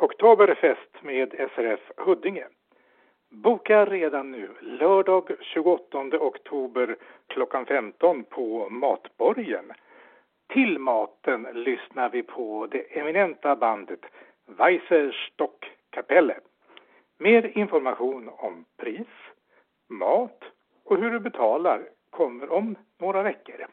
Oktoberfest med SRF Huddinge. Boka redan nu lördag 28 oktober klockan 15 på Matborgen. Till maten lyssnar vi på det eminenta bandet Weisse Stockkapelle. Mer information om pris, mat och hur du betalar kommer om några veckor.